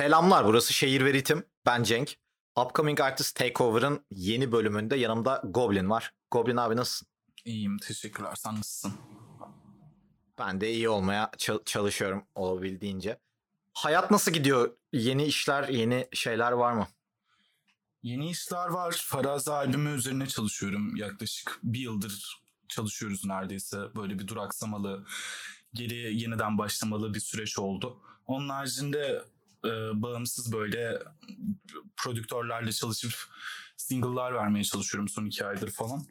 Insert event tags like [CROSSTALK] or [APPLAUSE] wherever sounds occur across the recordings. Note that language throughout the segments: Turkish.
Selamlar, burası Şehir ve Ritim. Ben Cenk. Upcoming Artist Takeover'ın yeni bölümünde yanımda Goblin var. Goblin abi nasılsın? İyiyim teşekkürler. Sen nasılsın? Ben de iyi olmaya çal- çalışıyorum olabildiğince. Hayat nasıl gidiyor? Yeni işler, yeni şeyler var mı? Yeni işler var. Farazi albümü üzerine çalışıyorum. Yaklaşık bir yıldır çalışıyoruz neredeyse. Böyle bir duraksamalı, geri yeniden başlamalı bir süreç oldu. Onun haricinde e, bağımsız böyle prodüktörlerle çalışıp single'lar vermeye çalışıyorum son iki aydır falan.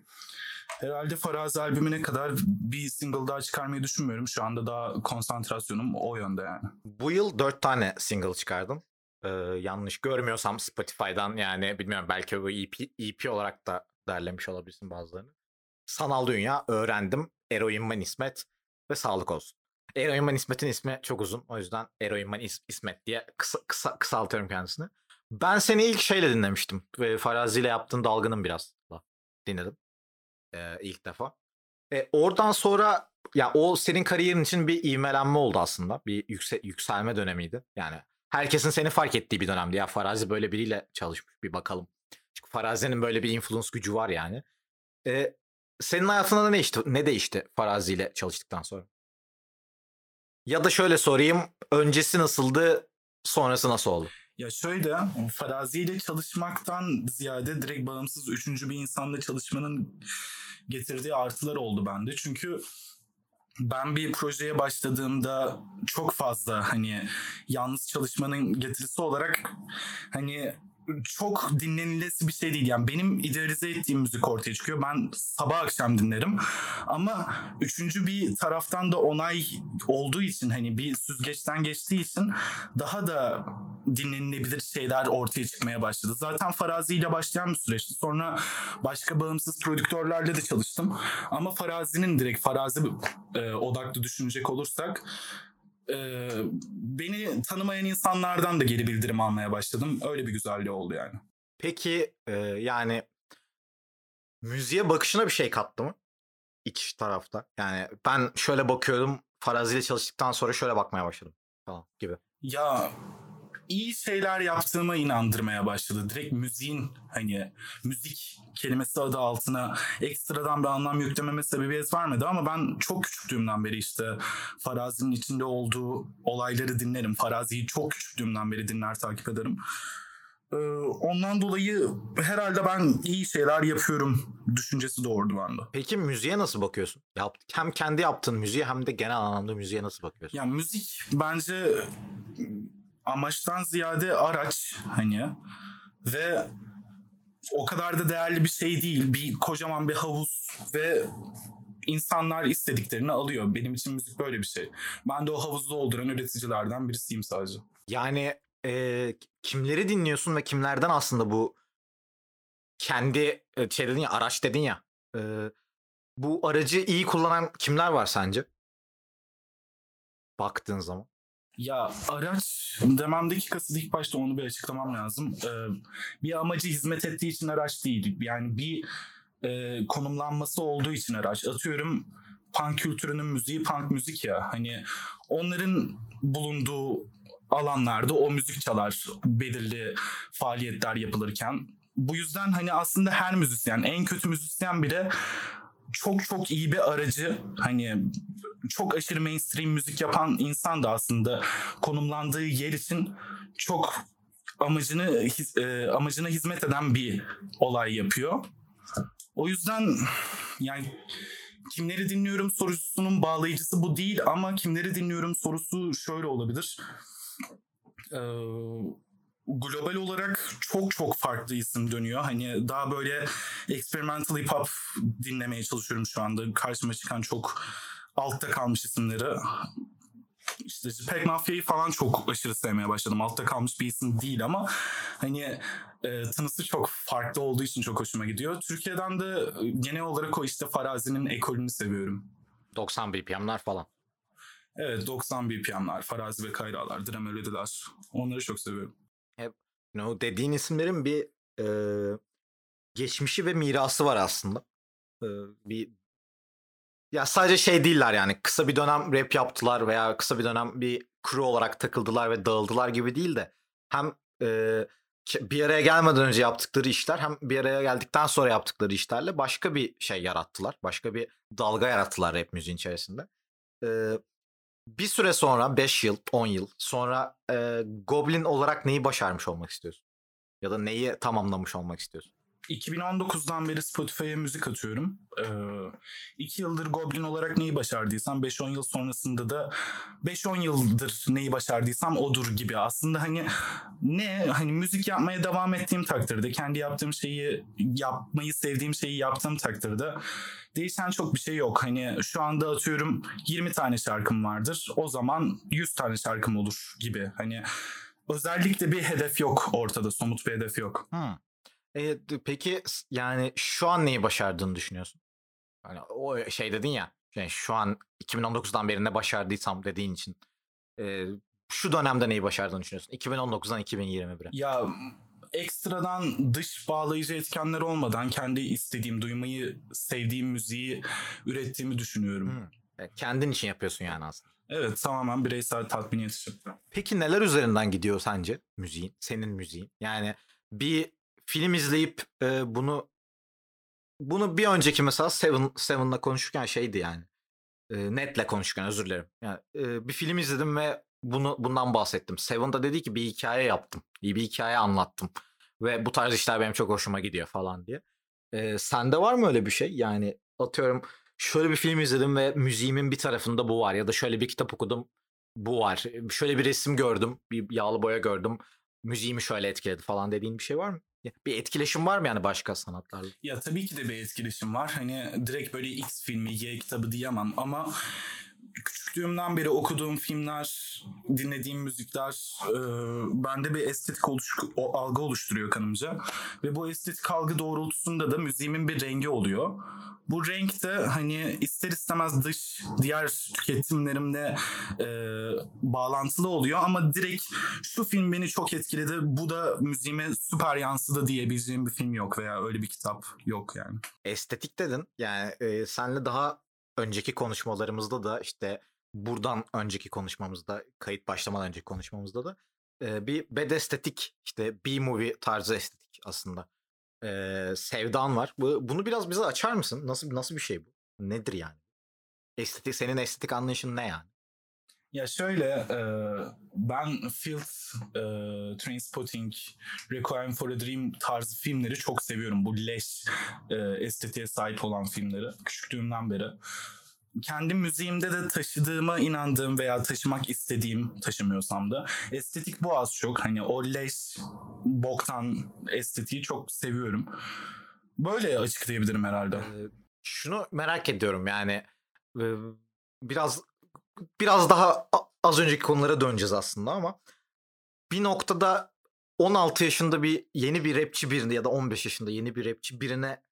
Herhalde Farazi albümüne kadar bir single daha çıkarmayı düşünmüyorum. Şu anda daha konsantrasyonum o yönde yani. Bu yıl dört tane single çıkardım. Ee, yanlış görmüyorsam Spotify'dan yani bilmiyorum belki bu EP, EP olarak da derlemiş olabilirsin bazılarını. Sanal Dünya, Öğrendim, Eroin Man İsmet ve Sağlık Olsun. Eroin Man İsmet'in ismi çok uzun. O yüzden Eroin Man İs- İsmet diye kısa, kısa, kısaltıyorum kendisini. Ben seni ilk şeyle dinlemiştim. Ve Farazi ile yaptığın dalgının biraz dinledim. Ee, ilk defa. E, oradan sonra ya o senin kariyerin için bir ivmelenme oldu aslında. Bir yükse, yükselme dönemiydi. Yani herkesin seni fark ettiği bir dönemdi. Ya Farazi böyle biriyle çalışmış bir bakalım. Çünkü Farazi'nin böyle bir influence gücü var yani. E, senin hayatında da ne, işte, ne değişti Farazi ile çalıştıktan sonra? Ya da şöyle sorayım. Öncesi nasıldı, sonrası nasıl oldu? Ya şöyle, Farazi ile çalışmaktan ziyade direkt bağımsız üçüncü bir insanla çalışmanın getirdiği artılar oldu bende. Çünkü ben bir projeye başladığımda çok fazla hani yalnız çalışmanın getirisi olarak hani çok dinlenilesi bir şey değil. Yani benim idealize ettiğim müzik ortaya çıkıyor. Ben sabah akşam dinlerim. Ama üçüncü bir taraftan da onay olduğu için hani bir süzgeçten geçtiği için daha da dinlenilebilir şeyler ortaya çıkmaya başladı. Zaten Farazi ile başlayan bir süreçti. Sonra başka bağımsız prodüktörlerle de çalıştım. Ama Farazi'nin direkt Farazi e, odaklı düşünecek olursak e, beni tanımayan insanlardan da geri bildirim almaya başladım. Öyle bir güzelliği oldu yani. Peki e, yani müziğe bakışına bir şey kattı mı? İki tarafta. Yani ben şöyle bakıyordum. Farazi ile çalıştıktan sonra şöyle bakmaya başladım falan gibi. Ya iyi şeyler yaptığıma inandırmaya başladı. Direkt müziğin hani müzik kelimesi adı altına ekstradan bir anlam yüklememe sebebiyet vermedi ama ben çok küçüklüğümden beri işte Farazi'nin içinde olduğu olayları dinlerim. Farazi'yi çok küçüklüğümden beri dinler takip ederim. Ee, ondan dolayı herhalde ben iyi şeyler yapıyorum düşüncesi doğurdu bende. Peki müziğe nasıl bakıyorsun? Yap, hem kendi yaptığın müziğe hem de genel anlamda müziğe nasıl bakıyorsun? Ya müzik bence amaçtan ziyade araç hani ve o kadar da değerli bir şey değil. Bir kocaman bir havuz ve insanlar istediklerini alıyor. Benim için müzik böyle bir şey. Ben de o havuzu dolduran üreticilerden birisiyim sadece. Yani e, kimleri dinliyorsun ve kimlerden aslında bu kendi e, şey dedin ya araç dedin ya e, bu aracı iyi kullanan kimler var sence? Baktığın zaman. Ya araç dememdeki kasıt ilk başta onu bir açıklamam lazım. Ee, bir amacı hizmet ettiği için araç değil. Yani bir e, konumlanması olduğu için araç. Atıyorum punk kültürünün müziği punk müzik ya. Hani onların bulunduğu alanlarda o müzik çalar belirli faaliyetler yapılırken. Bu yüzden hani aslında her müzisyen, en kötü müzisyen bile çok çok iyi bir aracı hani çok aşırı mainstream müzik yapan insan da aslında konumlandığı yer için çok amacını e, amacına hizmet eden bir olay yapıyor. O yüzden yani kimleri dinliyorum sorusunun bağlayıcısı bu değil ama kimleri dinliyorum sorusu şöyle olabilir. Ee, global olarak çok çok farklı isim dönüyor. Hani daha böyle experimental hip hop dinlemeye çalışıyorum şu anda. Karşıma çıkan çok altta kalmış isimleri. İşte Pek Mafya'yı falan çok aşırı sevmeye başladım. Altta kalmış bir isim değil ama hani e, tınısı çok farklı olduğu için çok hoşuma gidiyor. Türkiye'den de genel olarak o işte Farazi'nin ekolünü seviyorum. 90 BPM'ler falan. Evet 90 BPM'ler, Farazi ve Kayralar, Dram Öylediler. Onları çok seviyorum. You know, dediğin isimlerin bir e, geçmişi ve mirası var aslında. E, bir ya sadece şey değiller yani kısa bir dönem rap yaptılar veya kısa bir dönem bir crew olarak takıldılar ve dağıldılar gibi değil de hem e, bir araya gelmeden önce yaptıkları işler hem bir araya geldikten sonra yaptıkları işlerle başka bir şey yarattılar. Başka bir dalga yarattılar rap müziğin içerisinde. E, bir süre sonra 5 yıl, 10 yıl sonra e, Goblin olarak neyi başarmış olmak istiyorsun? Ya da neyi tamamlamış olmak istiyorsun? 2019'dan beri Spotify'a müzik atıyorum. Ee, iki yıldır Goblin olarak neyi başardıysam 5-10 yıl sonrasında da 5-10 yıldır neyi başardıysam odur gibi. Aslında hani ne hani müzik yapmaya devam ettiğim takdirde kendi yaptığım şeyi yapmayı sevdiğim şeyi yaptığım takdirde değişen çok bir şey yok. Hani şu anda atıyorum 20 tane şarkım vardır. O zaman 100 tane şarkım olur gibi. Hani özellikle bir hedef yok ortada. Somut bir hedef yok. Hmm. E, peki yani şu an neyi başardığını düşünüyorsun? Hani o şey dedin ya yani şu an 2019'dan beri ne başardıysam dediğin için e, şu dönemde neyi başardığını düşünüyorsun? 2019'dan 2021'e. Ya ekstradan dış bağlayıcı etkenler olmadan kendi istediğim, duymayı sevdiğim müziği ürettiğimi düşünüyorum. Hmm. E, kendin için yapıyorsun yani aslında. Evet tamamen bireysel tatminiyet için. Peki neler üzerinden gidiyor sence müziğin, senin müziğin? Yani bir film izleyip e, bunu bunu bir önceki mesela Seven Seven'la konuşurken şeydi yani. E, Net'le konuşurken özür dilerim. Yani e, bir film izledim ve bunu bundan bahsettim. Seven'da dedi ki bir hikaye yaptım. İyi bir hikaye anlattım. Ve bu tarz işler benim çok hoşuma gidiyor falan diye. E, sende var mı öyle bir şey? Yani atıyorum şöyle bir film izledim ve müziğimin bir tarafında bu var. Ya da şöyle bir kitap okudum bu var. Şöyle bir resim gördüm. Bir yağlı boya gördüm. Müziğimi şöyle etkiledi falan dediğin bir şey var mı? Bir etkileşim var mı yani başka sanatlarla? Ya tabii ki de bir etkileşim var. Hani direkt böyle X filmi, Y kitabı diyemem ama küçüklüğümden beri okuduğum filmler, dinlediğim müzikler e, bende bir estetik oluş, o algı oluşturuyor kanımca. Ve bu estetik algı doğrultusunda da müziğimin bir rengi oluyor. Bu renk de hani ister istemez dış diğer tüketimlerimle e, bağlantılı oluyor ama direkt şu film beni çok etkiledi bu da müziğime süper yansıdı diyebileceğim bir film yok veya öyle bir kitap yok yani. Estetik dedin. Yani e, senle daha önceki konuşmalarımızda da işte buradan önceki konuşmamızda kayıt başlamadan önceki konuşmamızda da e, bir bed estetik işte B-movie tarzı estetik aslında. E, sevdan var. Bu, bunu biraz bize açar mısın? Nasıl nasıl bir şey bu? Nedir yani? Estetik senin estetik anlayışın ne yani? Ya şöyle e, ben Field, e, Trainspotting, Requiem for a Dream tarzı filmleri çok seviyorum. Bu leş e, estetiğe sahip olan filmleri küçüklüğümden beri. Kendi müziğimde de taşıdığıma inandığım veya taşımak istediğim taşımıyorsam da estetik bu az çok. Hani o leş boktan estetiği çok seviyorum. Böyle açıklayabilirim herhalde. Ee, şunu merak ediyorum yani e, biraz biraz daha az önceki konulara döneceğiz aslında ama bir noktada 16 yaşında bir yeni bir rapçi birine ya da 15 yaşında yeni bir rapçi birine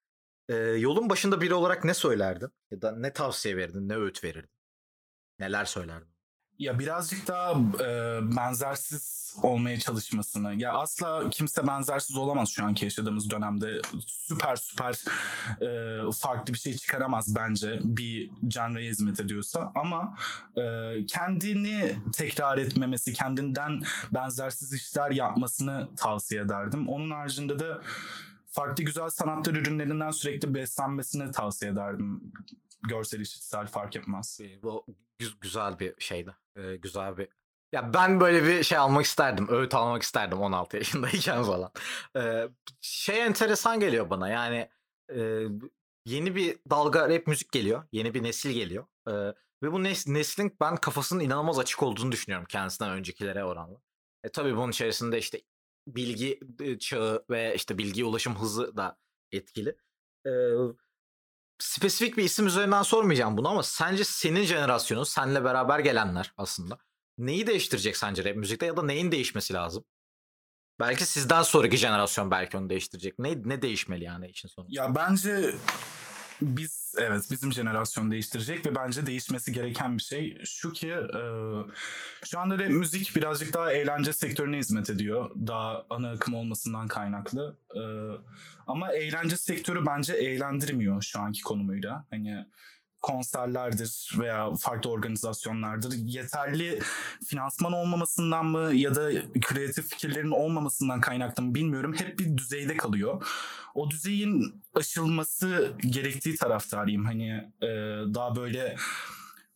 e, yolun başında biri olarak ne söylerdin? Ya da ne tavsiye verirdin, ne öğüt verirdin? Neler söylerdin? Ya birazcık daha e, benzersiz olmaya çalışmasını. Ya asla kimse benzersiz olamaz şu anki yaşadığımız dönemde. Süper süper e, farklı bir şey çıkaramaz bence bir canraya hizmet ediyorsa. Ama e, kendini tekrar etmemesi, kendinden benzersiz işler yapmasını tavsiye ederdim. Onun haricinde de farklı güzel sanatlar ürünlerinden sürekli beslenmesini tavsiye ederdim. Görsel işitsel fark etmez. E, Bu gü- güzel bir şeydi. E, güzel bir ya ben böyle bir şey almak isterdim. Öğüt almak isterdim 16 yaşındayken falan. E, şey enteresan geliyor bana. Yani e, yeni bir dalga rap müzik geliyor. Yeni bir nesil geliyor. Ve bu nes- neslin ben kafasının inanılmaz açık olduğunu düşünüyorum kendisinden öncekilere oranla. E tabii bunun içerisinde işte bilgi e, çağı ve işte bilgiye ulaşım hızı da etkili. E, spesifik bir isim üzerinden sormayacağım bunu ama sence senin jenerasyonun, seninle beraber gelenler aslında neyi değiştirecek sence rap müzikte ya da neyin değişmesi lazım? Belki sizden sonraki jenerasyon belki onu değiştirecek. Ne ne değişmeli yani işin sonunda? Ya bence biz evet bizim jenerasyon değiştirecek ve bence değişmesi gereken bir şey şu ki e, şu anda rap müzik birazcık daha eğlence sektörüne hizmet ediyor. Daha ana akım olmasından kaynaklı. E, ama eğlence sektörü bence eğlendirmiyor şu anki konumuyla. Hani konserlerdir veya farklı organizasyonlardır yeterli finansman olmamasından mı ya da kreatif fikirlerin olmamasından kaynaklı mı bilmiyorum. Hep bir düzeyde kalıyor. O düzeyin aşılması gerektiği taraftarıyım. Hani e, daha böyle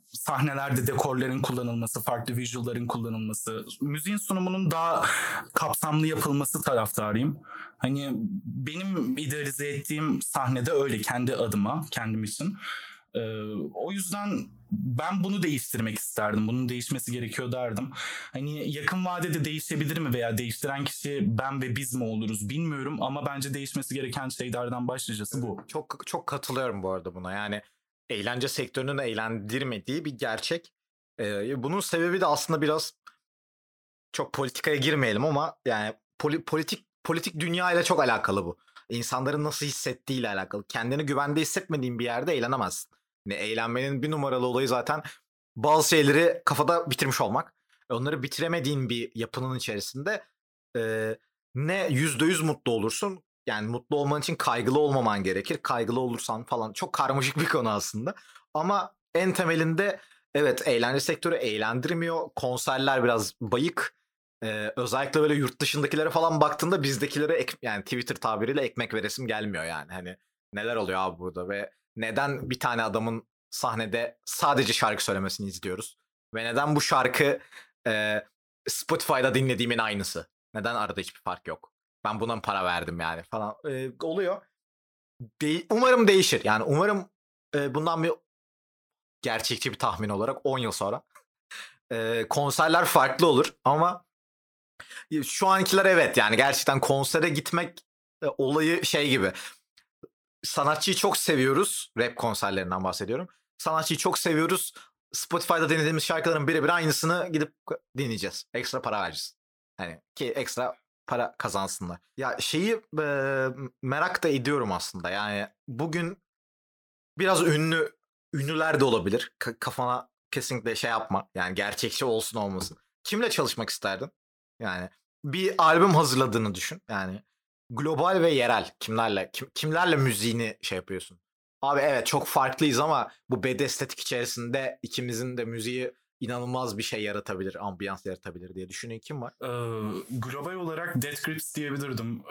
sahnelerde dekorların kullanılması, farklı visualların kullanılması, müziğin sunumunun daha kapsamlı yapılması taraftarıyım. Hani benim idealize ettiğim sahnede öyle kendi adıma, kendim için. Ee, o yüzden ben bunu değiştirmek isterdim. Bunun değişmesi gerekiyor derdim. Hani yakın vadede değişebilir mi veya değiştiren kişi ben ve biz mi oluruz bilmiyorum ama bence değişmesi gereken şeylerden başlıcası bu. Çok çok katılıyorum bu arada buna. Yani eğlence sektörünün eğlendirmediği bir gerçek. Ee, bunun sebebi de aslında biraz çok politikaya girmeyelim ama yani poli- politik politik dünya ile çok alakalı bu. İnsanların nasıl hissettiğiyle alakalı. Kendini güvende hissetmediğin bir yerde eğlenemezsin. Yani eğlenmenin bir numaralı olayı zaten bazı şeyleri kafada bitirmiş olmak. Onları bitiremediğin bir yapının içerisinde e, ne yüzde yüz mutlu olursun. Yani mutlu olman için kaygılı olmaman gerekir. Kaygılı olursan falan çok karmaşık bir konu aslında. Ama en temelinde evet eğlence sektörü eğlendirmiyor. Konserler biraz bayık. Ee, özellikle böyle yurt dışındakilere falan baktığında bizdekilere ek, yani Twitter tabiriyle ekmek veresim gelmiyor yani. Hani neler oluyor abi burada ve neden bir tane adamın sahnede sadece şarkı söylemesini izliyoruz? Ve neden bu şarkı e, Spotify'da dinlediğimin aynısı? Neden arada hiçbir fark yok? Ben buna mı para verdim yani falan e, oluyor. De- umarım değişir. Yani umarım e, bundan bir gerçekçi bir tahmin olarak 10 yıl sonra e, konserler farklı olur ama şu ankiler evet yani gerçekten konsere gitmek e, olayı şey gibi. Sanatçıyı çok seviyoruz. Rap konserlerinden bahsediyorum. Sanatçıyı çok seviyoruz. Spotify'da dinlediğimiz şarkıların birebir aynısını gidip dinleyeceğiz. Ekstra para vereceğiz. Hani ki ekstra para kazansınlar. Ya şeyi e, merak da ediyorum aslında. Yani bugün biraz ünlü ünlüler de olabilir. K- kafana kesinlikle şey yapma. Yani gerçekçi olsun olmasın. Kimle çalışmak isterdin? Yani bir albüm hazırladığını düşün. Yani global ve yerel kimlerle kim, kimlerle müziğini şey yapıyorsun. Abi evet çok farklıyız ama bu bed estetik içerisinde ikimizin de müziği inanılmaz bir şey yaratabilir, ambiyans yaratabilir diye düşünün kim var? Ee, global olarak Dead Grips diyebilirdim.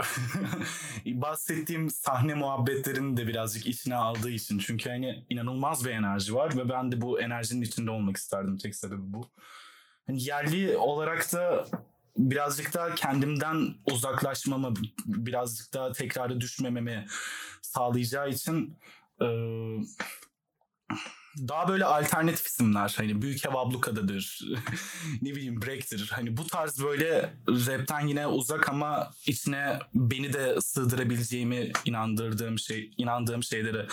[LAUGHS] Bahsettiğim sahne muhabbetlerini de birazcık içine aldığı için. Çünkü hani inanılmaz bir enerji var ve ben de bu enerjinin içinde olmak isterdim. Tek sebebi bu. Hani yerli olarak da birazcık daha kendimden uzaklaşmamı, birazcık daha tekrarı düşmememi sağlayacağı için e, daha böyle alternatif isimler hani Büyük Ev Abluka'dadır [LAUGHS] ne bileyim Break'tir hani bu tarz böyle rapten yine uzak ama içine beni de sığdırabileceğimi inandırdığım şey inandığım şeylere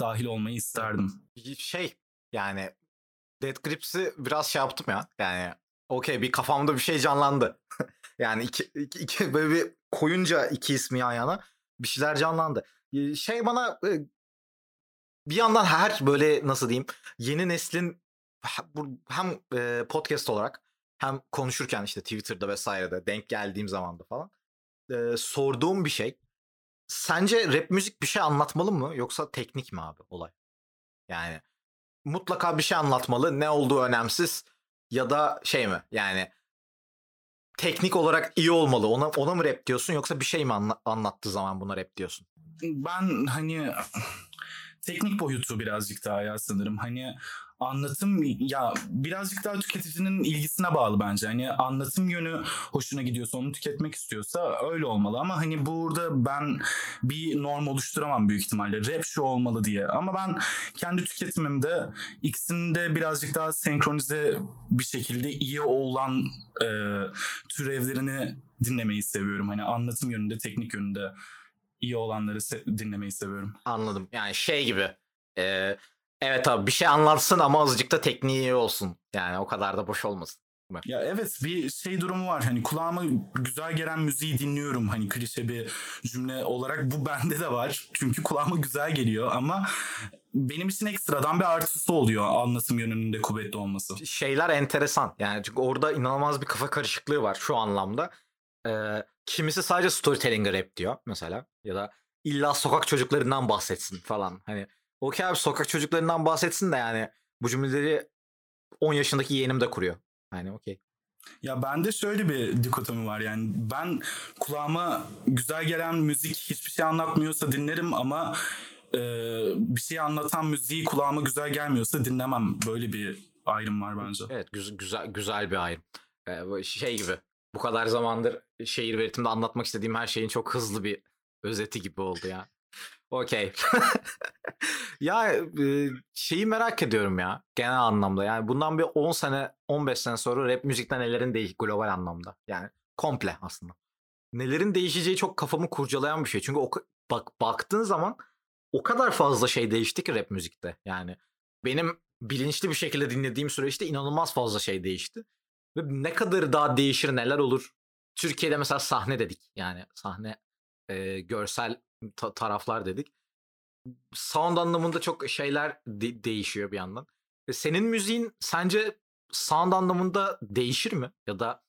dahil olmayı isterdim. Şey yani Dead Grips'i biraz şey yaptım ya yani okey bir kafamda bir şey canlandı. [LAUGHS] yani iki, iki, iki böyle bir koyunca iki ismi yan yana bir şeyler canlandı. Şey bana bir yandan her böyle nasıl diyeyim yeni neslin hem podcast olarak hem konuşurken işte Twitter'da vesairede denk geldiğim zamanda falan e, sorduğum bir şey. Sence rap müzik bir şey anlatmalı mı yoksa teknik mi abi olay? Yani mutlaka bir şey anlatmalı. Ne olduğu önemsiz ya da şey mi? Yani teknik olarak iyi olmalı. Ona ona mı rap diyorsun yoksa bir şey mi anla, anlattığı zaman buna rap diyorsun? Ben hani teknik boyutu birazcık daha ya sanırım. Hani anlatım ya birazcık daha tüketicinin ilgisine bağlı bence. Hani anlatım yönü hoşuna gidiyorsa onu tüketmek istiyorsa öyle olmalı ama hani burada ben bir norm oluşturamam büyük ihtimalle. Rap şu olmalı diye. Ama ben kendi tüketimimde ikisini de birazcık daha senkronize bir şekilde iyi olan e, türevlerini dinlemeyi seviyorum. Hani anlatım yönünde, teknik yönünde iyi olanları se- dinlemeyi seviyorum. Anladım. Yani şey gibi. E, evet abi bir şey anlatsın ama azıcık da tekniği iyi olsun. Yani o kadar da boş olmasın. Ya evet bir şey durumu var hani kulağıma güzel gelen müziği dinliyorum hani klişe bir cümle olarak bu [LAUGHS] bende de var çünkü kulağıma güzel geliyor ama benim için ekstradan bir artısı oluyor anlatım yönünde kuvvetli olması. Şeyler enteresan yani çünkü orada inanılmaz bir kafa karışıklığı var şu anlamda. Ee, kimisi sadece storytelling rap diyor mesela ya da illa sokak çocuklarından bahsetsin falan. Hani Okey abi sokak çocuklarından bahsetsin de yani bu cümleleri 10 yaşındaki yeğenim de kuruyor. Yani okey. Ya bende şöyle bir dikotomi var yani ben kulağıma güzel gelen müzik hiçbir şey anlatmıyorsa dinlerim ama e, bir şey anlatan müziği kulağıma güzel gelmiyorsa dinlemem. Böyle bir ayrım var bence. Evet güzel güzel, güzel bir ayrım. Ee, şey gibi bu kadar zamandır şehir üretimde anlatmak istediğim her şeyin çok hızlı bir özeti gibi oldu ya. Okey. [LAUGHS] ya e, şeyi merak ediyorum ya genel anlamda. Yani bundan bir 10 sene 15 sene sonra rap müzikten nelerin değiş global anlamda. Yani komple aslında. Nelerin değişeceği çok kafamı kurcalayan bir şey. Çünkü o, bak baktığın zaman o kadar fazla şey değişti ki rap müzikte. Yani benim bilinçli bir şekilde dinlediğim süreçte inanılmaz fazla şey değişti. Ve ne kadar daha değişir neler olur. Türkiye'de mesela sahne dedik. Yani sahne e, görsel ta- taraflar dedik. Sound anlamında çok şeyler de- değişiyor bir yandan. E, senin müziğin sence sound anlamında değişir mi? Ya da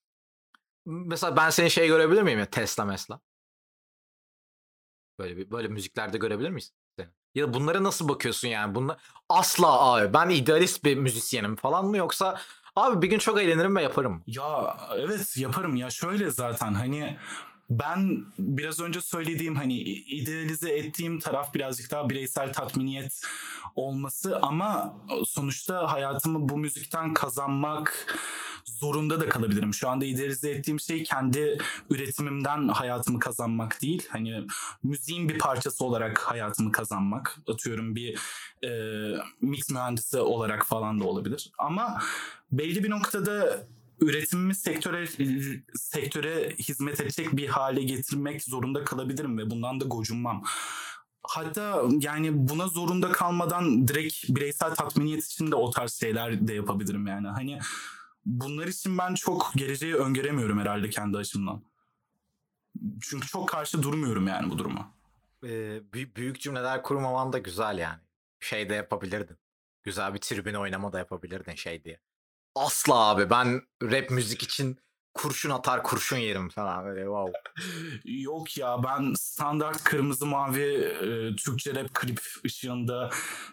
mesela ben seni şey görebilir miyim ya Tesla mesela? Böyle bir böyle müziklerde görebilir miyiz? Seni? Ya da bunlara nasıl bakıyorsun yani? Bunlar asla abi ben idealist bir müzisyenim falan mı yoksa abi bir gün çok eğlenirim ve yaparım. Ya evet yaparım ya şöyle zaten hani ben biraz önce söylediğim hani idealize ettiğim taraf birazcık daha bireysel tatminiyet olması ama sonuçta hayatımı bu müzikten kazanmak zorunda da kalabilirim. Şu anda idealize ettiğim şey kendi üretimimden hayatımı kazanmak değil. Hani müziğin bir parçası olarak hayatımı kazanmak. Atıyorum bir e, mix mühendisi olarak falan da olabilir. Ama belli bir noktada üretimimi sektöre sektöre hizmet edecek bir hale getirmek zorunda kalabilirim ve bundan da gocunmam. Hatta yani buna zorunda kalmadan direkt bireysel tatminiyet için de o tarz şeyler de yapabilirim yani. Hani bunlar için ben çok geleceği öngöremiyorum herhalde kendi açımdan. Çünkü çok karşı durmuyorum yani bu duruma. Ee, büyük cümleler kurmaman da güzel yani. Şey de yapabilirdin. Güzel bir tribün oynama da yapabilirdin şey diye asla abi ben rap müzik için kurşun atar kurşun yerim falan böyle wow. Yok ya ben standart kırmızı mavi e, Türkçe rap klip ışığında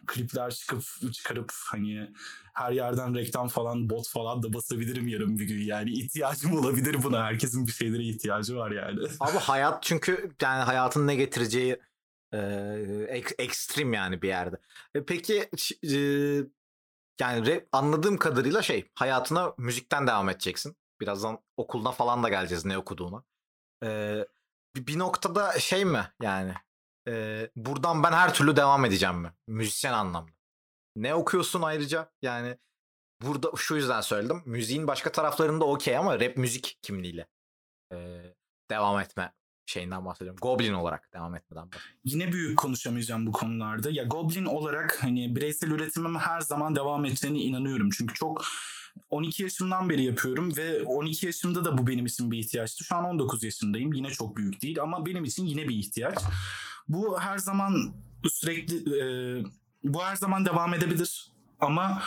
klipler çıkıp çıkarıp hani her yerden reklam falan bot falan da basabilirim yarın bir gün yani ihtiyacım olabilir buna herkesin bir şeylere ihtiyacı var yani. Abi hayat çünkü yani hayatın ne getireceği e, ek, ekstrem yani bir yerde. E, peki e, yani rap, anladığım kadarıyla şey hayatına müzikten devam edeceksin. Birazdan okuluna falan da geleceğiz ne okuduğuna. Ee, bir, noktada şey mi yani e, buradan ben her türlü devam edeceğim mi? Müzisyen anlamda. Ne okuyorsun ayrıca? Yani burada şu yüzden söyledim. Müziğin başka taraflarında okey ama rap müzik kimliğiyle e, devam etme şeyinden bahsediyorum. Goblin olarak devam etmeden. Yine büyük konuşamayacağım bu konularda. Ya Goblin olarak hani bireysel üretimim her zaman devam edeceğine inanıyorum. Çünkü çok 12 yaşımdan beri yapıyorum ve 12 yaşımda da bu benim için bir ihtiyaçtı. Şu an 19 yaşındayım. Yine çok büyük değil ama benim için yine bir ihtiyaç. Bu her zaman sürekli e, bu her zaman devam edebilir. Ama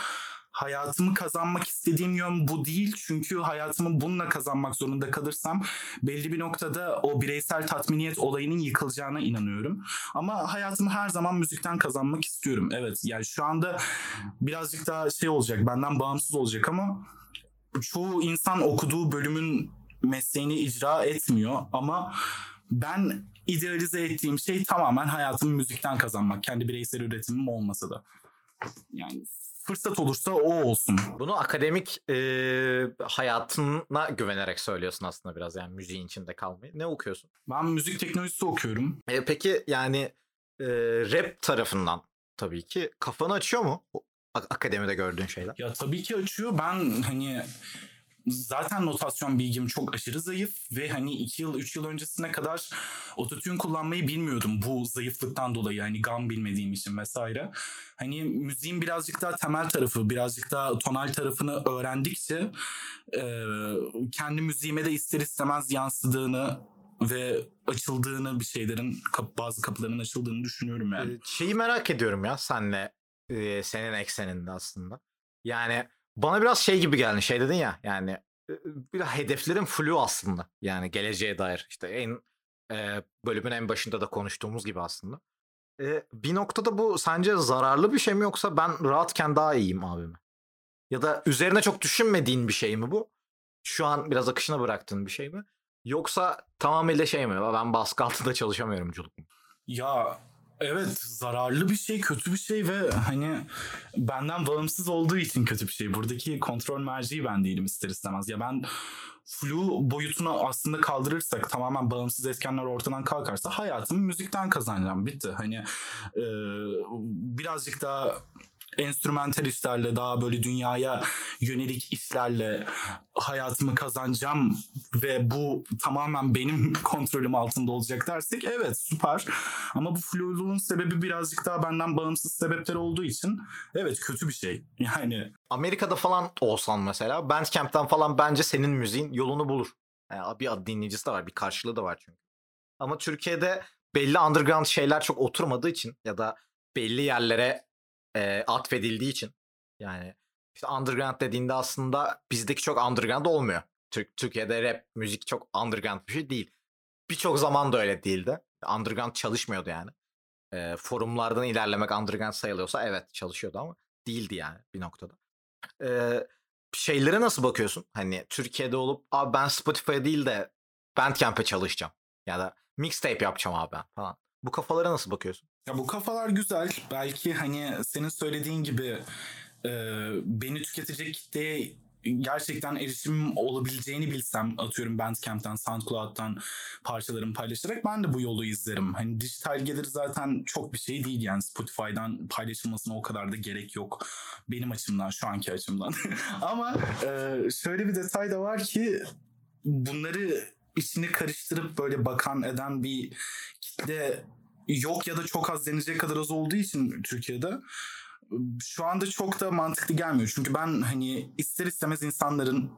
hayatımı kazanmak istediğim yön bu değil. Çünkü hayatımı bununla kazanmak zorunda kalırsam belli bir noktada o bireysel tatminiyet olayının yıkılacağına inanıyorum. Ama hayatımı her zaman müzikten kazanmak istiyorum. Evet yani şu anda birazcık daha şey olacak benden bağımsız olacak ama çoğu insan okuduğu bölümün mesleğini icra etmiyor ama ben idealize ettiğim şey tamamen hayatımı müzikten kazanmak. Kendi bireysel üretimim olmasa da. Yani fırsat olursa o olsun. Bunu akademik e, hayatına güvenerek söylüyorsun aslında biraz yani müziğin içinde kalmayı. Ne okuyorsun? Ben müzik teknolojisi okuyorum. E, peki yani e, rap tarafından tabii ki kafanı açıyor mu? Akademide gördüğün şeyler. Ya tabii ki açıyor. Ben hani zaten notasyon bilgim çok aşırı zayıf ve hani 2 yıl 3 yıl öncesine kadar ototune kullanmayı bilmiyordum bu zayıflıktan dolayı hani gam bilmediğim için vesaire. Hani müziğin birazcık daha temel tarafı, birazcık daha tonal tarafını öğrendikçe e, kendi müziğime de ister istemez yansıdığını ve açıldığını bir şeylerin bazı kapıların açıldığını düşünüyorum yani. Şeyi merak ediyorum ya senle e, senin ekseninde aslında. Yani bana biraz şey gibi geldi. Şey dedin ya yani biraz hedeflerin flu aslında. Yani geleceğe dair. işte en e, bölümün en başında da konuştuğumuz gibi aslında. E, bir noktada bu sence zararlı bir şey mi yoksa ben rahatken daha iyiyim abi mi? Ya da üzerine çok düşünmediğin bir şey mi bu? Şu an biraz akışına bıraktığın bir şey mi? Yoksa tamamıyla şey mi? Ben baskı altında çalışamıyorumculuk mu? Ya evet zararlı bir şey, kötü bir şey ve hani benden bağımsız olduğu için kötü bir şey. Buradaki kontrol merciği ben değilim ister istemez. Ya ben flu boyutunu aslında kaldırırsak tamamen bağımsız etkenler ortadan kalkarsa hayatımı müzikten kazanacağım. Bitti. Hani e, birazcık daha enstrümantal işlerle daha böyle dünyaya yönelik işlerle hayatımı kazanacağım ve bu tamamen benim [LAUGHS] kontrolüm altında olacak dersek evet süper. Ama bu fluluğun sebebi birazcık daha benden bağımsız sebepler olduğu için evet kötü bir şey. [LAUGHS] Yani Amerika'da falan olsan mesela Bandcamp'ten falan bence senin müziğin yolunu bulur. Yani bir dinleyicisi de var, bir karşılığı da var çünkü. Ama Türkiye'de belli underground şeyler çok oturmadığı için ya da belli yerlere e, atfedildiği için yani işte underground dediğinde aslında bizdeki çok underground olmuyor. Türk Türkiye'de rap müzik çok underground bir şey değil. Birçok zaman da öyle değildi. Underground çalışmıyordu yani. E, forumlardan ilerlemek underground sayılıyorsa evet çalışıyordu ama değildi yani bir noktada. E, şeylere nasıl bakıyorsun? Hani Türkiye'de olup abi ben Spotify değil de Bandcamp'e çalışacağım. Ya da mixtape yapacağım abi ben falan. Bu kafalara nasıl bakıyorsun? Ya bu kafalar güzel. Belki hani senin söylediğin gibi e, beni tüketecek kitleye gerçekten erişimim olabileceğini bilsem atıyorum Bandcamp'ten, SoundCloud'dan parçalarımı paylaşarak ben de bu yolu izlerim. Hani dijital gelir zaten çok bir şey değil yani Spotify'dan paylaşılmasına o kadar da gerek yok. Benim açımdan, şu anki açımdan. [LAUGHS] Ama e, şöyle bir detay da var ki bunları içini karıştırıp böyle bakan eden bir kitle yok ya da çok az denecek kadar az olduğu için Türkiye'de şu anda çok da mantıklı gelmiyor. Çünkü ben hani ister istemez insanların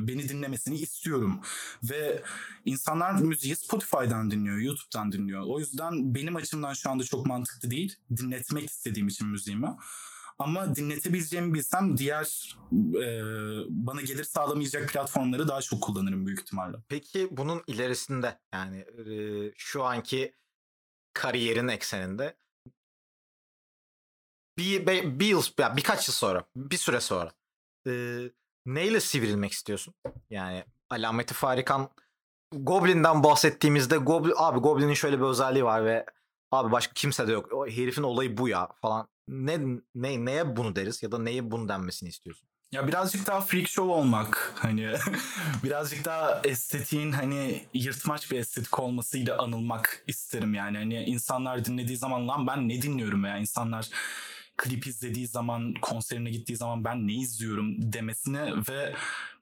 beni dinlemesini istiyorum. Ve insanlar müziği Spotify'dan dinliyor, YouTube'dan dinliyor. O yüzden benim açımdan şu anda çok mantıklı değil. Dinletmek istediğim için müziğimi. Ama dinletebileceğimi bilsem diğer e, bana gelir sağlamayacak platformları daha çok kullanırım büyük ihtimalle. Peki bunun ilerisinde yani e, şu anki kariyerin ekseninde bir, bir, yıl, ya birkaç yıl sonra, bir süre sonra e, neyle sivrilmek istiyorsun? Yani alameti farikan Goblin'den bahsettiğimizde Goblin, abi Goblin'in şöyle bir özelliği var ve abi başka kimse de yok. O herifin olayı bu ya falan. Ne, ne neye bunu deriz ya da neye bunu denmesini istiyorsun? Ya birazcık daha freak show olmak hani [LAUGHS] birazcık daha estetiğin hani yırtmaç bir estetik olmasıyla anılmak isterim yani. Hani insanlar dinlediği zaman lan ben ne dinliyorum veya insanlar klip izlediği zaman konserine gittiği zaman ben ne izliyorum demesini ve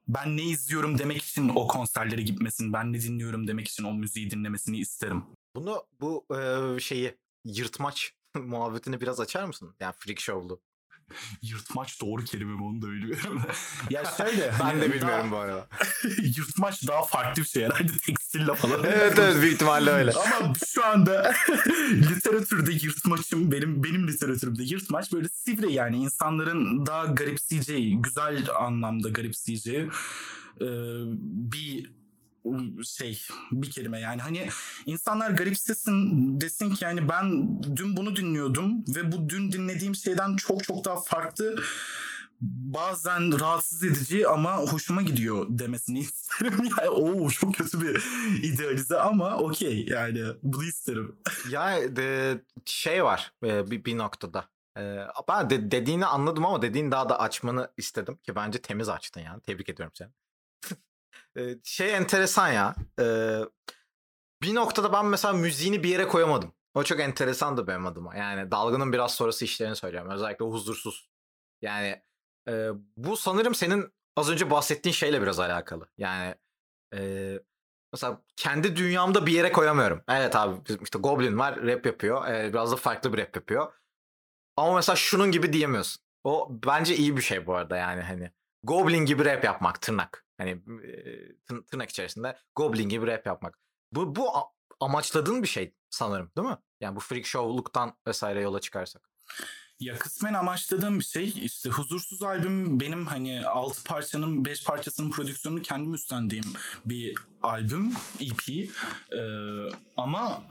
ben ne izliyorum demek için o konserlere gitmesin, ben ne dinliyorum demek için o müziği dinlemesini isterim. Bunu bu e, şeyi yırtmaç [LAUGHS] muhabbetini biraz açar mısın? Yani freak show'lu. Yırtmaç doğru kelime mi onu da bilmiyorum. ya şöyle. [LAUGHS] ben hani de bilmiyorum daha, bu arada. [LAUGHS] yırtmaç daha farklı bir şey herhalde tekstille falan. evet evet büyük ihtimalle öyle. [LAUGHS] Ama şu anda literatürde yırtmaçım benim benim literatürümde yırtmaç böyle sivri yani insanların daha garipseyeceği, güzel anlamda garipseyeceği bir şey bir kelime yani hani insanlar garipsesin desin ki yani ben dün bunu dinliyordum ve bu dün dinlediğim şeyden çok çok daha farklı bazen rahatsız edici ama hoşuma gidiyor demesini [LAUGHS] isterim. Yani o çok kötü bir idealize ama okey yani bunu isterim. [LAUGHS] Ya de, şey var e, bir, bir noktada. E, ben de, dediğini anladım ama dediğini daha da açmanı istedim ki bence temiz açtın yani. Tebrik ediyorum seni şey enteresan ya. Ee, bir noktada ben mesela müziğini bir yere koyamadım. O çok enteresan da benim adıma. Yani dalgının biraz sonrası işlerini söylüyorum. Özellikle huzursuz. Yani e, bu sanırım senin az önce bahsettiğin şeyle biraz alakalı. Yani e, mesela kendi dünyamda bir yere koyamıyorum. Evet abi işte Goblin var rap yapıyor. E, biraz da farklı bir rap yapıyor. Ama mesela şunun gibi diyemiyorsun. O bence iyi bir şey bu arada yani hani. Goblin gibi rap yapmak tırnak. Hani tırnak içerisinde Goblin gibi rap yapmak. Bu, bu amaçladığın bir şey sanırım değil mi? Yani bu freak show'luktan vesaire yola çıkarsak. Ya kısmen amaçladığım bir şey işte Huzursuz albüm benim hani 6 parçanın 5 parçasının prodüksiyonunu kendim üstlendiğim bir albüm EP ee, ama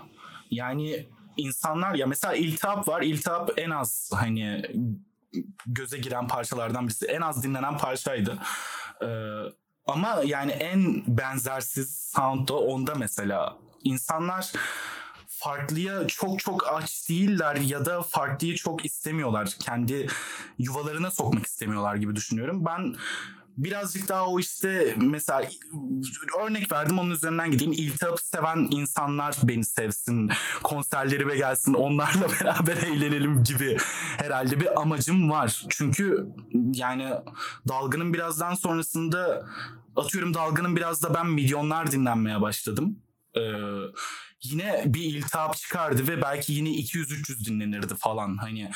yani insanlar ya mesela İltihap var. İltihap en az hani göze giren parçalardan birisi. En az dinlenen parçaydı. Ee, ama yani en benzersiz sound da onda mesela. İnsanlar farklıya çok çok aç değiller ya da farklıyı çok istemiyorlar. Kendi yuvalarına sokmak istemiyorlar gibi düşünüyorum. Ben birazcık daha o işte mesela örnek verdim onun üzerinden gideyim. İltihap seven insanlar beni sevsin, konserlerime gelsin, onlarla [LAUGHS] beraber eğlenelim gibi herhalde bir amacım var. Çünkü yani dalgının birazdan sonrasında atıyorum dalgının biraz da ben milyonlar dinlenmeye başladım. Ee, yine bir iltihap çıkardı ve belki yine 200-300 dinlenirdi falan. Hani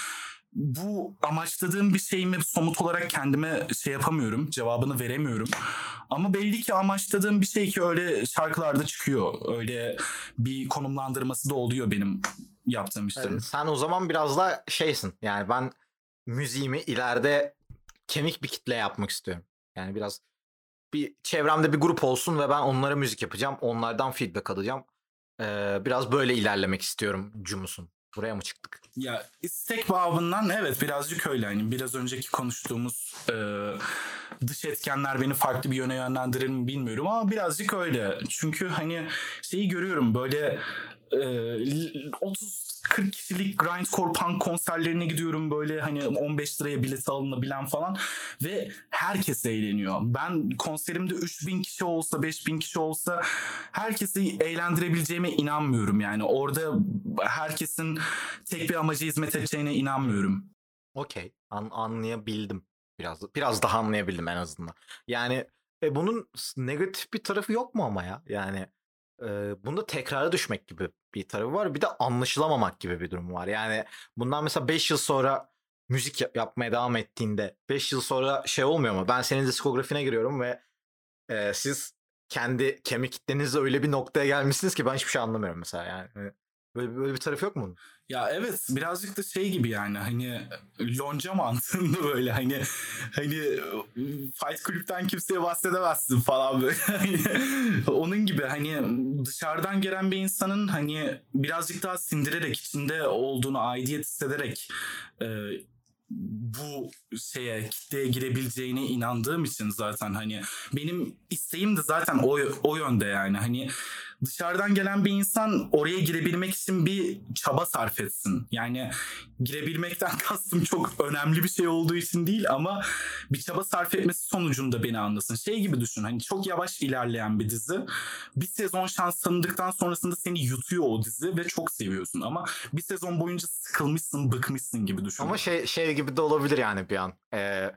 bu amaçladığım bir şey mi somut olarak kendime şey yapamıyorum. Cevabını veremiyorum. Ama belli ki amaçladığım bir şey ki öyle şarkılarda çıkıyor. Öyle bir konumlandırması da oluyor benim yaptığım işlerin. Yani sen o zaman biraz da şeysin. Yani ben müziğimi ileride kemik bir kitle yapmak istiyorum. Yani biraz bir çevremde bir grup olsun ve ben onlara müzik yapacağım. Onlardan feedback alacağım. Ee, biraz böyle ilerlemek istiyorum Cumus'un. Buraya mı çıktık? Ya istek babından evet birazcık öyle. Hani biraz önceki konuştuğumuz e, dış etkenler beni farklı bir yöne yönlendirir mi bilmiyorum ama birazcık öyle. Çünkü hani şeyi görüyorum böyle e, 30 40 kişilik grindcore punk konserlerine gidiyorum böyle hani 15 liraya bilet alınabilen falan ve herkes eğleniyor. Ben konserimde 3000 kişi olsa 5000 kişi olsa herkesi eğlendirebileceğime inanmıyorum yani. Orada herkesin tek bir amaca hizmet edeceğine inanmıyorum. Okey. An- anlayabildim. Biraz biraz daha anlayabildim en azından. Yani e, bunun negatif bir tarafı yok mu ama ya? Yani e, bunda tekrara düşmek gibi bir tarafı var. Bir de anlaşılamamak gibi bir durum var. Yani bundan mesela 5 yıl sonra müzik yapmaya devam ettiğinde 5 yıl sonra şey olmuyor mu? Ben senin diskografine giriyorum ve e, siz kendi kemik kitlenizle öyle bir noktaya gelmişsiniz ki ben hiçbir şey anlamıyorum mesela yani. Böyle, böyle bir tarafı yok mu? Ya evet birazcık da şey gibi yani hani lonca mantığında [LAUGHS] böyle hani hani fight kulüpten kimseye bahsedemezsin falan böyle. [LAUGHS] Hani onun gibi hani dışarıdan gelen bir insanın hani birazcık daha sindirerek içinde olduğunu aidiyet hissederek e, bu şeye kitleye girebileceğine inandığım için zaten hani benim isteğim de zaten o, o yönde yani hani dışarıdan gelen bir insan oraya girebilmek için bir çaba sarf etsin. Yani girebilmekten [LAUGHS] kastım çok önemli bir şey olduğu için değil ama bir çaba sarf etmesi sonucunda beni anlasın. Şey gibi düşün hani çok yavaş ilerleyen bir dizi. Bir sezon şans tanıdıktan sonrasında seni yutuyor o dizi ve çok seviyorsun ama bir sezon boyunca sıkılmışsın, bıkmışsın gibi düşün. Ama şey şey gibi de olabilir yani bir an. Ee,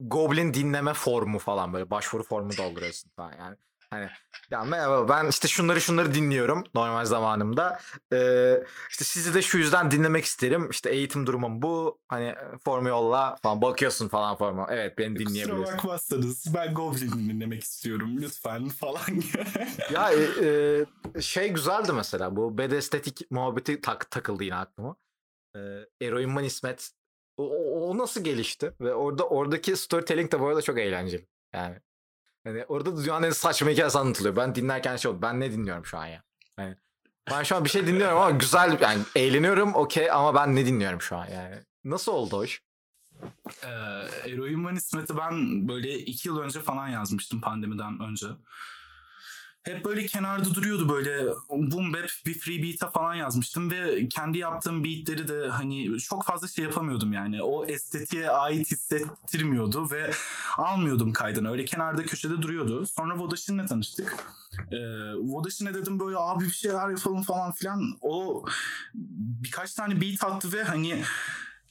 Goblin dinleme formu falan böyle başvuru formu dolduruyorsun falan yani. Hani ya merhaba ben işte şunları şunları dinliyorum normal zamanımda. Ee, işte sizi de şu yüzden dinlemek isterim. İşte eğitim durumum bu. Hani formu yolla falan bakıyorsun falan formu. Evet beni dinleyebiliyorsun. Kusura bakmazsanız ben Goblin dinlemek istiyorum lütfen [LAUGHS] falan. ya e, e, şey güzeldi mesela bu bed estetik muhabbeti tak, takıldı yine aklıma. E, Eroin Man İsmet o, o, o nasıl gelişti ve orada oradaki storytelling de bu arada çok eğlenceli. Yani Hani orada dünyanın en saçma hikayesi anlatılıyor. Ben dinlerken şey oldu. Ben ne dinliyorum şu an ya? Yani ben şu an bir şey dinliyorum ama güzel yani eğleniyorum okey ama ben ne dinliyorum şu an yani? Nasıl oldu iş? Ee, Eroin Man İsmet'i ben böyle iki yıl önce falan yazmıştım pandemiden önce hep böyle kenarda duruyordu böyle boom bap bir free beat'e falan yazmıştım ve kendi yaptığım beatleri de hani çok fazla şey yapamıyordum yani. O estetiğe ait hissettirmiyordu ve almıyordum kaydını. Öyle kenarda köşede duruyordu. Sonra Vodashin'le tanıştık. Ee, Vodashin'e dedim böyle abi bir şeyler yapalım falan filan. O birkaç tane beat attı ve hani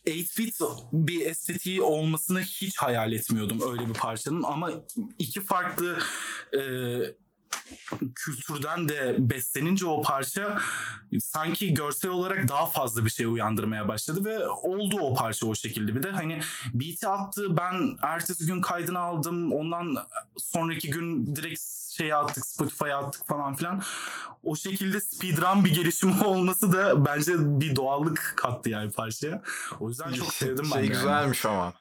8-bit bir estetiği olmasını hiç hayal etmiyordum öyle bir parçanın ama iki farklı e, kültürden de beslenince o parça sanki görsel olarak daha fazla bir şey uyandırmaya başladı ve oldu o parça o şekilde. Bir de hani beat'i attı ben ertesi gün kaydını aldım ondan sonraki gün direkt şeye attık Spotify'a attık falan filan. O şekilde speedrun bir gelişimi [LAUGHS] olması da bence bir doğallık kattı yani parçaya. O yüzden çok sevdim ben. Şey güzelmiş yani. ama.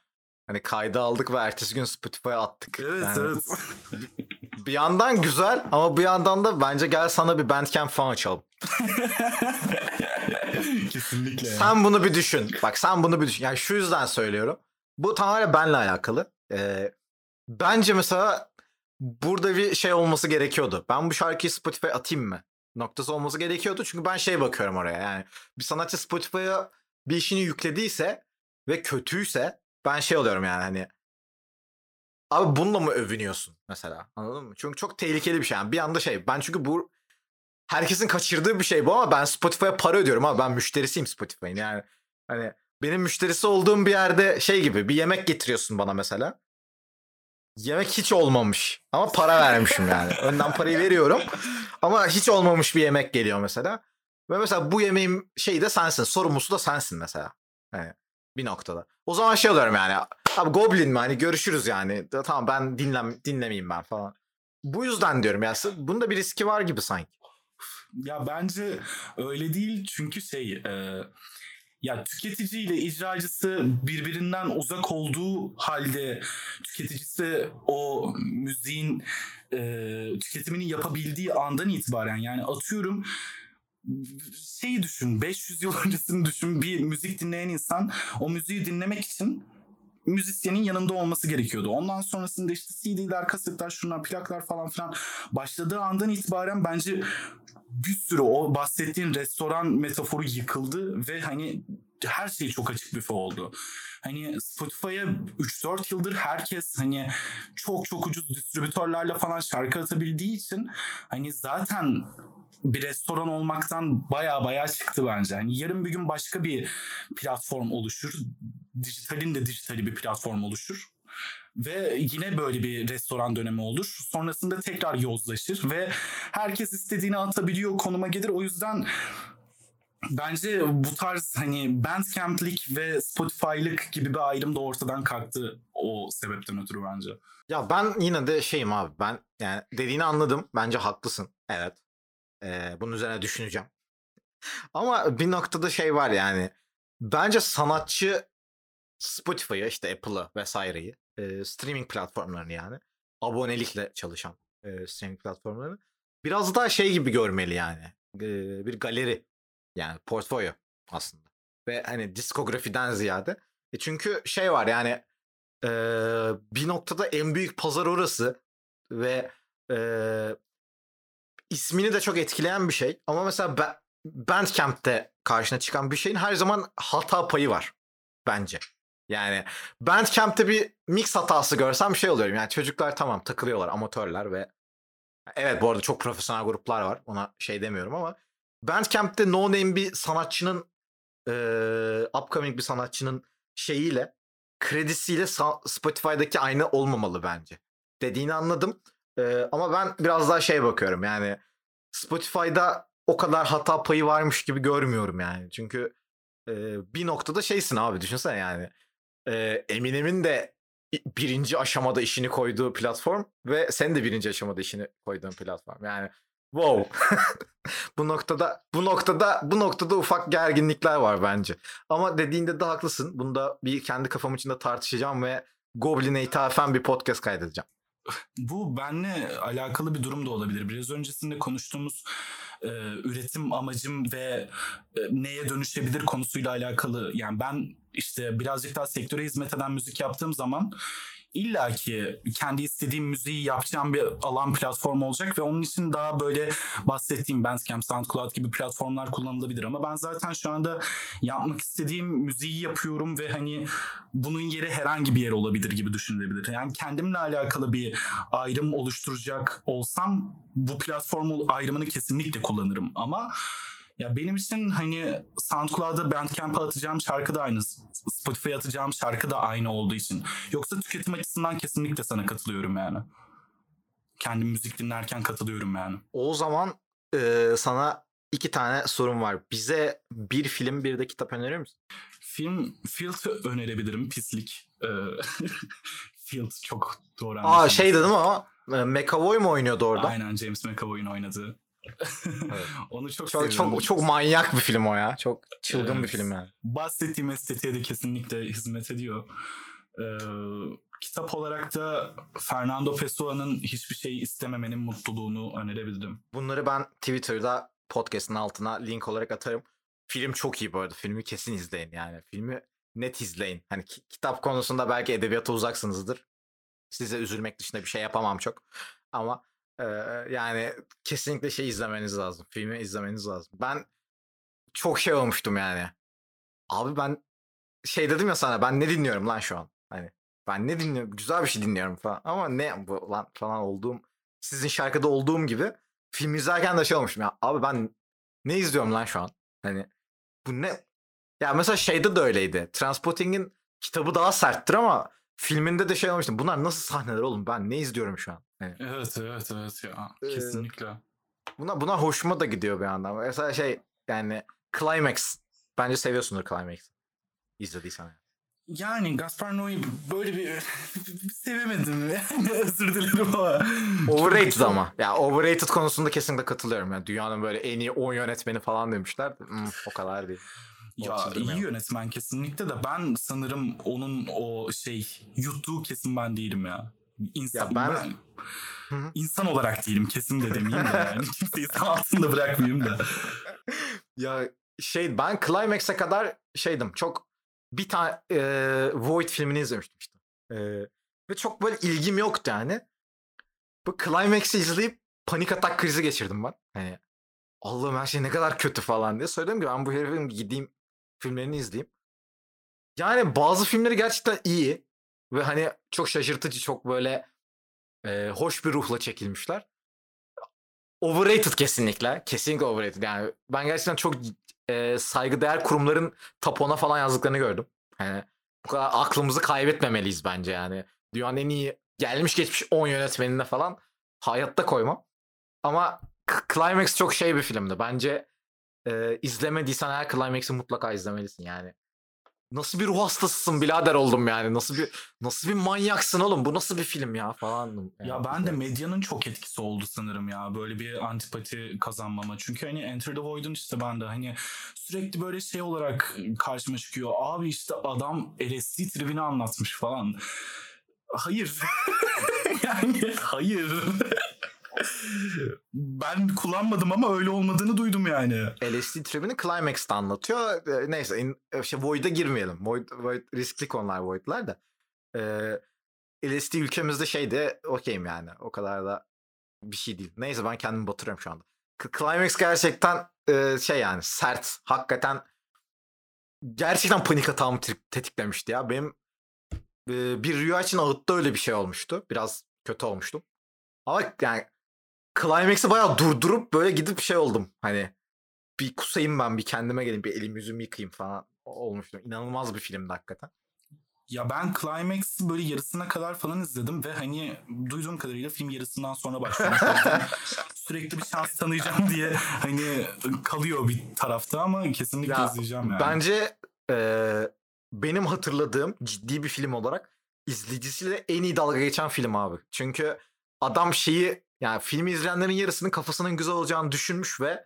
Hani kaydı aldık ve ertesi gün Spotify'a attık. Evet yani, evet. [LAUGHS] bir yandan güzel ama bir yandan da bence gel sana bir Bandcamp falan açalım. [LAUGHS] Kesinlikle. Sen bunu bir düşün. Bak sen bunu bir düşün. Yani şu yüzden söylüyorum. Bu tamamen benle alakalı. Ee, bence mesela burada bir şey olması gerekiyordu. Ben bu şarkıyı Spotify atayım mı? Noktası olması gerekiyordu. Çünkü ben şey bakıyorum oraya. Yani bir sanatçı Spotify'a bir işini yüklediyse ve kötüyse ben şey oluyorum yani hani Abi bununla mı övünüyorsun mesela? Anladın mı? Çünkü çok tehlikeli bir şey. Yani bir anda şey. Ben çünkü bu herkesin kaçırdığı bir şey bu ama ben Spotify'a para ödüyorum ama ben müşterisiyim Spotify'ın. Yani hani benim müşterisi olduğum bir yerde şey gibi bir yemek getiriyorsun bana mesela. Yemek hiç olmamış ama para vermişim yani. [LAUGHS] Önden parayı veriyorum ama hiç olmamış bir yemek geliyor mesela. Ve mesela bu yemeğin şeyi de sensin. Sorumlusu da sensin mesela. Yani bir noktada. O zaman şey oluyorum yani. Abi Goblin mi hani görüşürüz yani. Tamam ben dinlem dinlemeyeyim ben falan. Bu yüzden diyorum ya. Bunda bir riski var gibi sanki. Ya bence öyle değil çünkü şey e, ya tüketici ile icracısı birbirinden uzak olduğu halde tüketicisi o müziğin e, tüketimini yapabildiği andan itibaren yani atıyorum şeyi düşün 500 yıl öncesini düşün bir müzik dinleyen insan o müziği dinlemek için müzisyenin yanında olması gerekiyordu. Ondan sonrasında işte CD'ler, kasetler, şunlar, plaklar falan filan başladığı andan itibaren bence bir sürü o bahsettiğin restoran metaforu yıkıldı ve hani her şey çok açık büfe oldu. Hani Spotify'a 3-4 yıldır herkes hani çok çok ucuz distribütörlerle falan şarkı atabildiği için hani zaten bir restoran olmaktan baya baya çıktı bence. Yani yarın bir gün başka bir platform oluşur. Dijitalin de dijitali bir platform oluşur. Ve yine böyle bir restoran dönemi olur. Sonrasında tekrar yozlaşır ve herkes istediğini atabiliyor konuma gelir. O yüzden bence bu tarz hani Bandcamp'lik ve Spotify'lık gibi bir ayrım da ortadan kalktı o sebepten ötürü bence. Ya ben yine de şeyim abi ben yani dediğini anladım. Bence haklısın. Evet. Bunun üzerine düşüneceğim. Ama bir noktada şey var yani. Bence sanatçı Spotify'ı işte Apple'ı vesaireyi e, streaming platformlarını yani abonelikle çalışan e, streaming platformlarını biraz daha şey gibi görmeli yani. E, bir galeri yani portfolyo aslında. Ve hani diskografiden ziyade. E çünkü şey var yani e, bir noktada en büyük pazar orası ve e, ismini de çok etkileyen bir şey. Ama mesela Bandcamp'te karşına çıkan bir şeyin her zaman hata payı var bence. Yani Bandcamp'te bir mix hatası görsem şey oluyorum. Yani çocuklar tamam takılıyorlar amatörler ve evet bu arada çok profesyonel gruplar var. Ona şey demiyorum ama Bandcamp'te no name bir sanatçının e, upcoming bir sanatçının şeyiyle kredisiyle Spotify'daki aynı olmamalı bence. Dediğini anladım. E, ama ben biraz daha şey bakıyorum yani Spotify'da o kadar hata payı varmış gibi görmüyorum yani. Çünkü e, bir noktada şeysin abi düşünsene yani. E, Eminem'in de birinci aşamada işini koyduğu platform ve sen de birinci aşamada işini koyduğun platform. Yani wow. [LAUGHS] bu noktada bu noktada bu noktada ufak gerginlikler var bence. Ama dediğinde de haklısın. Bunda bir kendi kafam içinde tartışacağım ve Goblin'e ithafen bir podcast kaydedeceğim. Bu benle alakalı bir durum da olabilir. Biraz öncesinde konuştuğumuz e, üretim amacım ve e, neye dönüşebilir konusuyla alakalı. Yani ben işte birazcık daha sektöre hizmet eden müzik yaptığım zaman illa ki kendi istediğim müziği yapacağım bir alan platform olacak ve onun için daha böyle bahsettiğim Bandcamp, SoundCloud gibi platformlar kullanılabilir ama ben zaten şu anda yapmak istediğim müziği yapıyorum ve hani bunun yeri herhangi bir yer olabilir gibi düşünülebilir. Yani kendimle alakalı bir ayrım oluşturacak olsam bu platform ayrımını kesinlikle kullanırım ama ya benim için hani SoundCloud'a Bandcamp'a atacağım şarkı da aynı. Spotify'a atacağım şarkı da aynı olduğu için. Yoksa tüketim açısından kesinlikle sana katılıyorum yani. Kendim müzik dinlerken katılıyorum yani. O zaman e, sana iki tane sorum var. Bize bir film bir de kitap önerir misin? Film Field önerebilirim. Pislik. Ee, [LAUGHS] Field çok doğru Aa şey dedim ama McAvoy mu oynuyordu orada? Aynen James McAvoy'un oynadığı. Evet. [LAUGHS] Onu çok çok, çok çok manyak bir film o ya. Çok çılgın evet. bir film yani. Bahsettiğim estetiğe de kesinlikle hizmet ediyor. Ee, kitap olarak da Fernando Pessoa'nın hiçbir şey istememenin mutluluğunu önerebilirim. Bunları ben Twitter'da podcast'ın altına link olarak atarım. Film çok iyi bu arada. Filmi kesin izleyin yani. Filmi net izleyin. Hani ki- kitap konusunda belki edebiyata uzaksınızdır. Size üzülmek dışında bir şey yapamam çok. Ama yani kesinlikle şey izlemeniz lazım. Filmi izlemeniz lazım. Ben çok şey olmuştum yani. Abi ben şey dedim ya sana ben ne dinliyorum lan şu an? Hani ben ne dinliyorum? Güzel bir şey dinliyorum falan. Ama ne bu lan falan olduğum sizin şarkıda olduğum gibi film izlerken de şey olmuştum ya. Abi ben ne izliyorum lan şu an? Hani bu ne? Ya mesela şeyde de öyleydi. Transporting'in kitabı daha serttir ama filminde de şey olmuştu. Bunlar nasıl sahneler oğlum? Ben ne izliyorum şu an? Evet evet evet ya. Ee, Kesinlikle. buna buna hoşuma da gidiyor bir yandan. Mesela şey yani Climax bence seviyorsundur Climax. İzlediysen. yani. Yani Gaspar Noé böyle bir [LAUGHS] sevemedim. [LAUGHS] Yani özür dilerim ama. Overrated ama. Ya overrated konusunda kesinlikle katılıyorum. Yani dünyanın böyle en iyi 10 yönetmeni falan demişler. Hmm, o kadar değil. Ya iyi yönetmen kesinlikle de ben sanırım onun o şey yuttuğu kesin ben değilim ya. İnsan, Ya ben- ben, Hı hı. insan olarak değilim kesin de demeyeyim de yani. [LAUGHS] Kimseyi insan altında bırakmayayım da. Ya şey ben Climax'e kadar şeydim. Çok bir tane e, Void filmini izlemiştim işte. E, ve çok böyle ilgim yoktu yani. Bu Climax'i izleyip panik atak krizi geçirdim ben. Hani Allah'ım her şey ne kadar kötü falan diye. Söyledim ki ben bu herifin gideyim filmlerini izleyeyim. Yani bazı filmleri gerçekten iyi. Ve hani çok şaşırtıcı, çok böyle e, hoş bir ruhla çekilmişler. Overrated kesinlikle. Kesinlikle overrated. Yani ben gerçekten çok e, saygıdeğer kurumların tapona falan yazdıklarını gördüm. Yani bu kadar aklımızı kaybetmemeliyiz bence yani. Dünyanın en iyi gelmiş geçmiş 10 yönetmenine falan hayatta koymam. Ama Climax çok şey bir filmdi. Bence e, izlemediysen eğer Climax'i mutlaka izlemelisin yani. Nasıl bir ruh hastasısın birader oldum yani. Nasıl bir nasıl bir manyaksın oğlum. Bu nasıl bir film ya falan. Ya ben de medyanın çok etkisi oldu sanırım ya böyle bir antipati kazanmama. Çünkü hani Enter the Void'un işte ben de hani sürekli böyle şey olarak karşıma çıkıyor. Abi işte adam LSD tribini anlatmış falan. Hayır. [LAUGHS] yani hayır. [LAUGHS] ben kullanmadım ama öyle olmadığını duydum yani. LSD tribini Climax'ta anlatıyor. Ee, Neyse in, işte Void'a girmeyelim. Void, Void riskli konular Void'lar da. Ee, LSD ülkemizde şeyde okeyim yani. O kadar da bir şey değil. Neyse ben kendimi batırıyorum şu anda. Climax gerçekten e, şey yani sert. Hakikaten gerçekten panik atağımı te- tetiklemişti ya. Benim e, bir rüya için ağıtta öyle bir şey olmuştu. Biraz kötü olmuştum. Ama yani Climax'i bayağı durdurup böyle gidip şey oldum. Hani bir kusayım ben bir kendime geleyim bir elim yüzümü yıkayayım falan olmuştu. İnanılmaz bir filmdi hakikaten. Ya ben Climax'ı böyle yarısına kadar falan izledim ve hani duyduğum kadarıyla film yarısından sonra başlamış. [LAUGHS] Sürekli bir şans tanıyacağım [LAUGHS] diye hani kalıyor bir tarafta ama kesinlikle Ya, izleyeceğim yani. Bence e, benim hatırladığım ciddi bir film olarak izleyicisiyle en iyi dalga geçen film abi. Çünkü adam şeyi yani filmi izleyenlerin yarısının kafasının güzel olacağını düşünmüş ve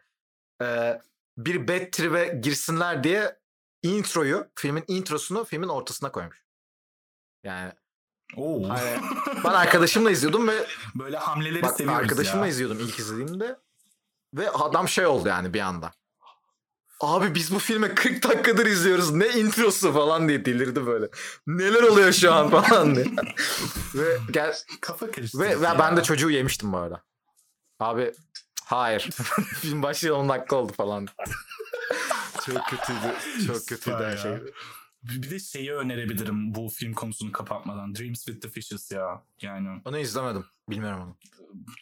e, bir bad trip'e girsinler diye introyu, filmin introsunu filmin ortasına koymuş. Yani Oo. Hani [LAUGHS] ben arkadaşımla izliyordum ve Böyle hamleleri Bak seviyoruz arkadaşımla ya. izliyordum ilk izlediğimde ve adam şey oldu yani bir anda. Abi biz bu filme 40 dakikadır izliyoruz. Ne introsu falan diye delirdi böyle. Neler oluyor şu an falan diye. [LAUGHS] ve gel Kafa karıştı. ve, ve ben de çocuğu yemiştim bu arada. Abi hayır. [LAUGHS] Film başlayalı 10 dakika oldu falan. çok kötüydü. Çok kötüydü her şey. Bir de şeyi önerebilirim bu film konusunu kapatmadan. Dreams with the Fishes ya. Yani Onu izlemedim. Bilmiyorum onu.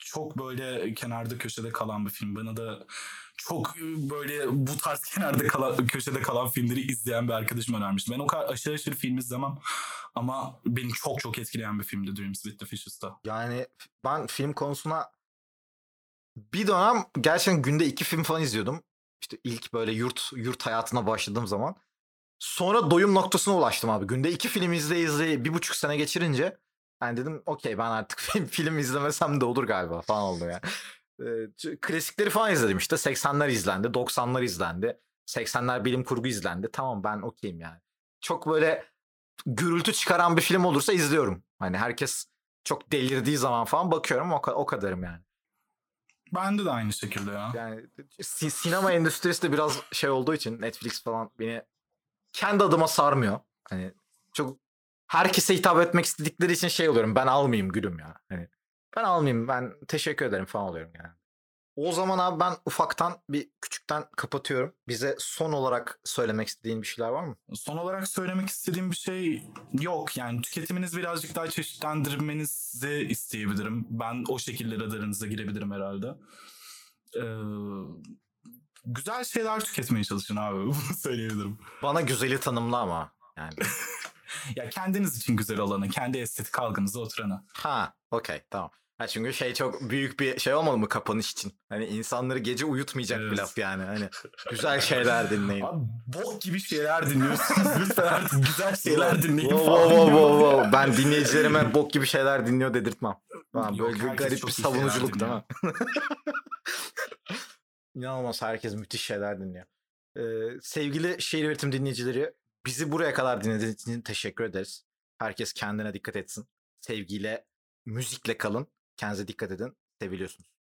Çok böyle kenarda köşede kalan bir film. Bana da çok böyle bu tarz [LAUGHS] kenarda kalan, köşede kalan filmleri izleyen bir arkadaşım önermişti. Ben o kadar aşırı aşırı film izlemem ama beni çok çok etkileyen bir filmdi Dreams with the Fishes'ta. Yani ben film konusuna bir dönem gerçekten günde iki film falan izliyordum. İşte ilk böyle yurt yurt hayatına başladığım zaman. Sonra doyum noktasına ulaştım abi. Günde iki film izleye izleye bir buçuk sene geçirince ben dedim okey ben artık [LAUGHS] film, film izlemesem de olur galiba falan oldu yani. Ç- klasikleri falan izledim işte. 80'ler izlendi, 90'lar izlendi. 80'ler bilim kurgu izlendi. Tamam ben okeyim yani. Çok böyle gürültü çıkaran bir film olursa izliyorum. Hani herkes çok delirdiği zaman falan bakıyorum o, o kadarım yani. Bende de aynı şekilde ya. Yani si- sinema endüstrisi de biraz şey olduğu için Netflix falan beni kendi adıma sarmıyor. Hani çok herkese hitap etmek istedikleri için şey oluyorum. Ben almayayım gülüm ya. Hani ben almayayım ben teşekkür ederim falan oluyorum yani. O zaman abi ben ufaktan bir küçükten kapatıyorum. Bize son olarak söylemek istediğin bir şeyler var mı? Son olarak söylemek istediğim bir şey yok. Yani tüketiminiz birazcık daha çeşitlendirmenizi isteyebilirim. Ben o şekilde radarınıza girebilirim herhalde. Ee, güzel şeyler tüketmeye çalışın abi. [LAUGHS] Bunu söyleyebilirim. Bana güzeli tanımla ama yani. [LAUGHS] Ya kendiniz için güzel olanı, kendi estetik algınıza oturanı. Ha, okey tamam. Ha çünkü şey çok büyük bir şey olmadı mı kapanış için? Hani insanları gece uyutmayacak bir Evet. laf yani. Hani güzel şeyler dinleyin. Abi bok gibi şeyler dinliyorsunuz. [LAUGHS] Lütfen artık güzel şeyler dinleyin Wow, falan. wow, wow, wow. Ben dinleyicilerime bok gibi şeyler dinliyor dedirtmem. Tamam, Yok, böyle bir garip bir savunuculuk değil mi? [LAUGHS] İnanılmaz herkes müthiş şeyler dinliyor. Ee, sevgili şehir üretim dinleyicileri bizi buraya kadar dinlediğiniz için teşekkür ederiz. Herkes kendine dikkat etsin. Sevgiyle, müzikle kalın. Kendinize dikkat edin. Seviliyorsunuz.